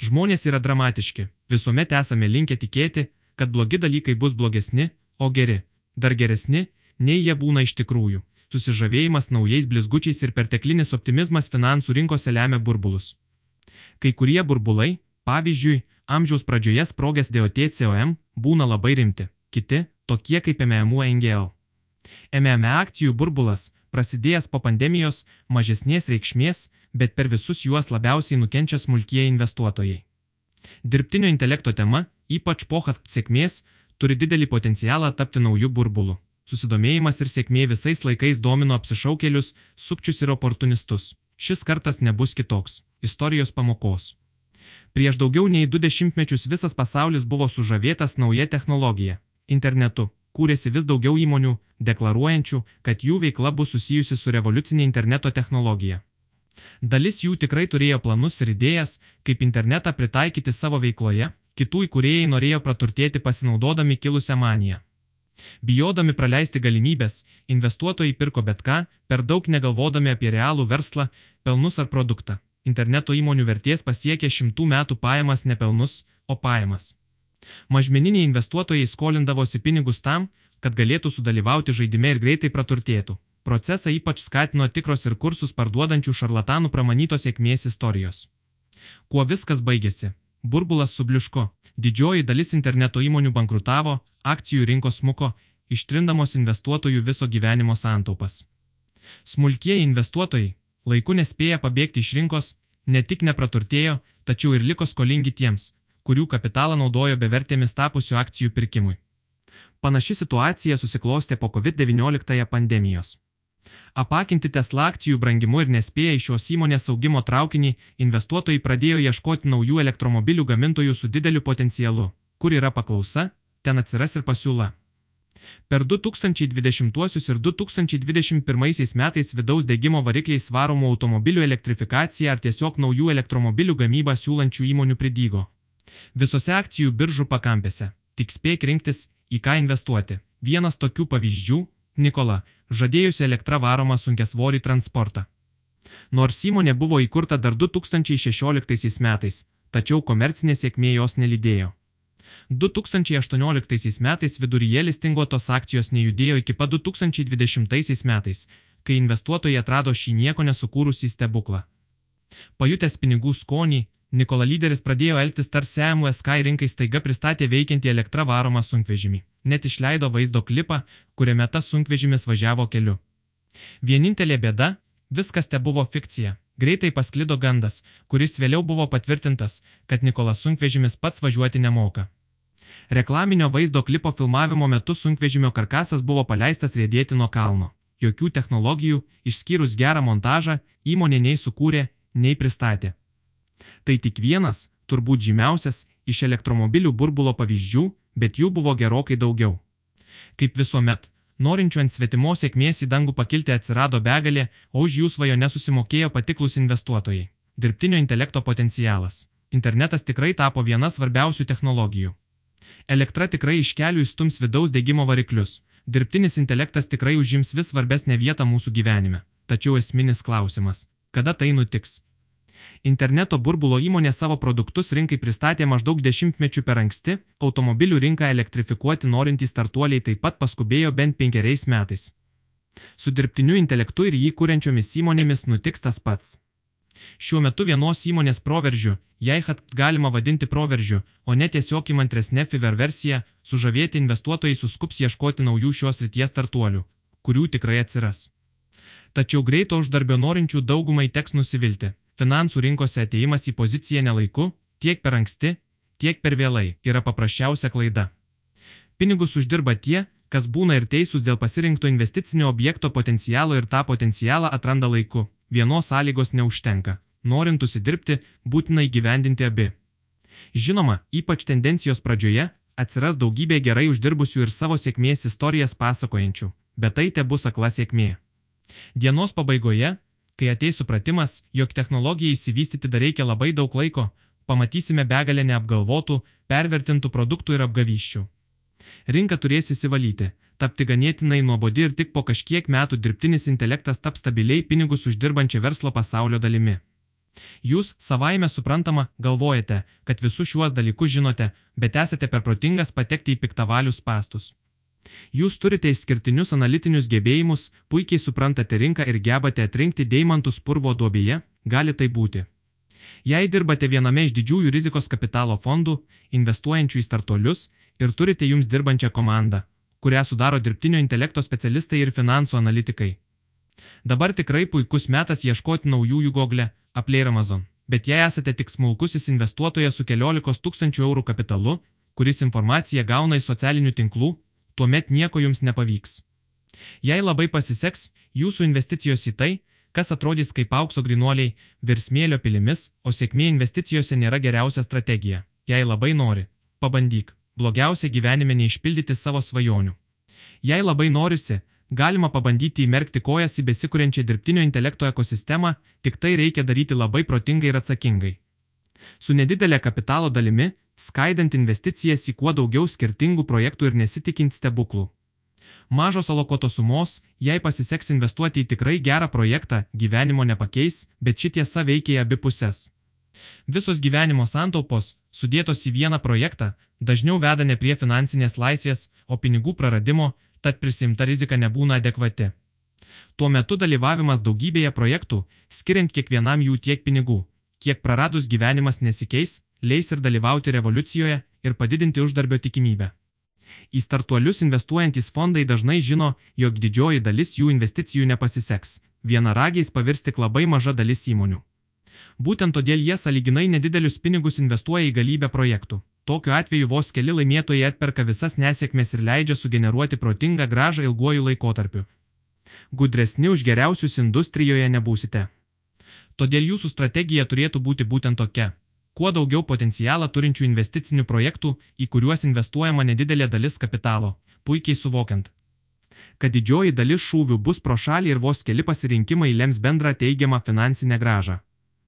Žmonės yra dramatiški, visuomet esame linkę tikėti, kad blogi dalykai bus blogesni, o geri, dar geresni, nei jie būna iš tikrųjų. Susižavėjimas naujais blizgučiais ir perteklinis optimizmas finansų rinkose lemia burbulus. Kai kurie burbulai, pavyzdžiui, amžiaus pradžioje sprogęs DOTCOM, būna labai rimti, kiti, tokie kaip MMU NGL. MM akcijų burbulas, prasidėjęs po pandemijos, mažesnės reikšmės, bet per visus juos labiausiai nukenčia smulkieji investuotojai. Dirbtinio intelekto tema, ypač po sėkmės, turi didelį potencialą tapti naujų burbulų. Susidomėjimas ir sėkmė visais laikais domino apsišaukėlius, sukčius ir oportunistus. Šis kartas nebus kitoks - istorijos pamokos. Prieš daugiau nei du dešimtmečius visas pasaulis buvo sužavėtas nauja technologija - internetu kūrėsi vis daugiau įmonių, deklaruojančių, kad jų veikla bus susijusi su revoliucinė interneto technologija. Dalis jų tikrai turėjo planus ir idėjas, kaip internetą pritaikyti savo veikloje, kitų įkūrėjai norėjo praturtėti pasinaudodami kilusią maniją. Bijodami praleisti galimybės, investuotojai pirko bet ką, per daug negalvodami apie realų verslą, pelnus ar produktą. Interneto įmonių vertės pasiekė šimtų metų pajamas ne pelnus, o pajamas. Mažmeniniai investuotojai skolindavosi pinigus tam, kad galėtų sudalyvauti žaidime ir greitai praturtėtų. Procesą ypač skatino tikros ir kursus parduodančių šarlatanų pramanytos sėkmės istorijos. Kuo viskas baigėsi? Burbulas subliuško, didžioji dalis interneto įmonių bankrutavo, akcijų rinkos smuko, ištrindamos investuotojų viso gyvenimo santaupas. Smulkieji investuotojai, laiku nespėję pabėgti iš rinkos, ne tik nepraturtėjo, tačiau ir liko skolingi tiems, kurių kapitalą naudojo bevertėmis tapusių akcijų pirkimui. Panaši situacija susiklostė po COVID-19 pandemijos. Apakinti Tesla akcijų brangimu ir nespėję iš šios įmonės augimo traukinį, investuotojai pradėjo ieškoti naujų elektromobilių gamintojų su dideliu potencialu. Kur yra paklausa, ten atsiras ir pasiūla. Per 2020 ir 2021 metais vidaus degimo varikliais varomų automobilių elektrifikacija ar tiesiog naujų elektromobilių gamybą siūlančių įmonių pridygo. Visose akcijų biržų pakampėse. Tik spėk rinktis, į ką investuoti. Vienas tokių pavyzdžių - Nikola, žadėjusi elektrą varomą sunkesvorį transportą. Nors įmonė buvo įkurta dar 2016 metais, tačiau komercinė sėkmė jos nelydėjo. 2018 metais viduryje listinguotos akcijos nejudėjo iki pat 2020 metais, kai investuotojai atrado šį nieko nesukūrusį stebuklą. Pajutęs pinigų skonį, Nikola lyderis pradėjo elgtis tarsi MUSK rinkai staiga pristatė veikiantį elektrą varomą sunkvežimį. Net išleido vaizdo klipą, kuriame tas sunkvežimis važiavo keliu. Vienintelė bėda - viskas te buvo fikcija. Greitai pasklido gandas, kuris vėliau buvo patvirtintas, kad Nikolas sunkvežimis pats važiuoti nemoka. Reklaminio vaizdo klipo filmavimo metu sunkvežimio karkasas buvo paleistas rėdėti nuo kalno. Jokių technologijų, išskyrus gerą montažą, įmonė nei sukūrė, nei pristatė. Tai tik vienas, turbūt žymiausias, iš elektromobilių burbulo pavyzdžių, bet jų buvo gerokai daugiau. Kaip visuomet, norinčių ant svetimos sėkmės į dangų pakilti atsirado begalė, o už jų svajonę susimokėjo patiklus investuotojai. Dirbtinio intelekto potencialas. Internetas tikrai tapo viena svarbiausių technologijų. Elektra tikrai iš kelių įstums vidaus degimo variklius. Dirbtinis intelektas tikrai užims vis svarbesnę vietą mūsų gyvenime. Tačiau esminis klausimas - kada tai nutiks? Interneto burbulo įmonė savo produktus rinkai pristatė maždaug dešimtmečių per anksti, automobilių rinką elektrifikuoti norintys startuoliai taip pat paskubėjo bent penkeriais metais. Su dirbtiniu intelektu ir jį kuriančiomis įmonėmis nutiks tas pats. Šiuo metu vienos įmonės proveržiu, jei hat galima vadinti proveržiu, o ne tiesiog įmantresnė Fiver versija, sužavėti investuotojai suskups ieškoti naujų šios ryties startuolių, kurių tikrai atsiras. Tačiau greito uždarbio norinčių daugumai teks nusivilti finansų rinkose ateimas į poziciją nelaiku, tiek per anksti, tiek per vėlai yra paprasčiausia klaida. Pinigus uždirba tie, kas būna ir teisūs dėl pasirinkto investicinio objekto potencialo ir tą potencialą atranda laiku. Vienos sąlygos neužtenka. Norint užsidirbti, būtina įgyvendinti abi. Žinoma, ypač tendencijos pradžioje atsiras daugybė gerai uždirbusių ir savo sėkmės istorijas pasakojančių, bet tai te bus akla sėkmė. Dienos pabaigoje Kai ateis supratimas, jog technologijai įsivystyti dar reikia labai daug laiko, pamatysime begalę neapgalvotų, pervertintų produktų ir apgavyščių. Rinka turės įsivalyti, tapti ganėtinai nuobodi ir tik po kažkiek metų dirbtinis intelektas taps stabiliai pinigus uždirbančia verslo pasaulio dalimi. Jūs savaime suprantama galvojate, kad visus šiuos dalykus žinote, bet esate per protingas patekti į piktavalius pastus. Jūs turite išskirtinius analitinius gebėjimus, puikiai suprantate rinką ir gebate atrinkti deimantus purvo duobėje, gali tai būti. Jei dirbate viename iš didžiųjų rizikos kapitalo fondų, investuojančių į startuolius ir turite jums dirbančią komandą, kurią sudaro dirbtinio intelekto specialistai ir finansų analitikai. Dabar tikrai puikus metas ieškoti naujųjų Google, Apple ir Amazon. Bet jei esate tik smulkusis investuotojas su keliolikos tūkstančių eurų kapitalu, kuris informaciją gauna iš socialinių tinklų, tuomet nieko jums nepavyks. Jei labai pasiseks, jūsų investicijos į tai, kas atrodys kaip aukso grinuoliai, virsmėlio pilimis, o sėkmė investicijose nėra geriausia strategija. Jei labai nori, pabandyk. Blogiausia gyvenime neišpildyti savo svajonių. Jei labai norisi, galima pabandyti įmerkti kojas į besikūrenčią dirbtinio intelekto ekosistemą, tik tai reikia daryti labai protingai ir atsakingai. Su nedidelė kapitalo dalimi, skaidant investicijas į kuo daugiau skirtingų projektų ir nesitikint stebuklų. Mažos alokotos sumos, jei pasiseks investuoti į tikrai gerą projektą, gyvenimo nepakeis, bet ši tiesa veikia į abi pusės. Visos gyvenimo santaupos, sudėtos į vieną projektą, dažniau veda ne prie finansinės laisvės, o pinigų praradimo, tad prisimta rizika nebūna adekvati. Tuo metu dalyvavimas daugybėje projektų, skiriant kiekvienam jų tiek pinigų, kiek praradus gyvenimas nesikeis, leis ir dalyvauti revoliucijoje ir padidinti uždarbio tikimybę. Į startuolius investuojantys fondai dažnai žino, jog didžioji dalis jų investicijų nepasiseks, vienaragiais pavirs tik labai maža dalis įmonių. Būtent todėl jie saliginai nedidelius pinigus investuoja į galybę projektų. Tokiu atveju vos keli laimėtojai atperka visas nesėkmės ir leidžia sugeneruoti protingą gražą ilguoju laikotarpiu. Gudresni už geriausius industrijoje nebūsite. Todėl jūsų strategija turėtų būti būtent tokia kuo daugiau potencialą turinčių investicinių projektų, į kuriuos investuojama nedidelė dalis kapitalo, puikiai suvokiant, kad didžioji dalis šūvių bus pro šalį ir vos keli pasirinkimai lems bendrą teigiamą finansinę gražą.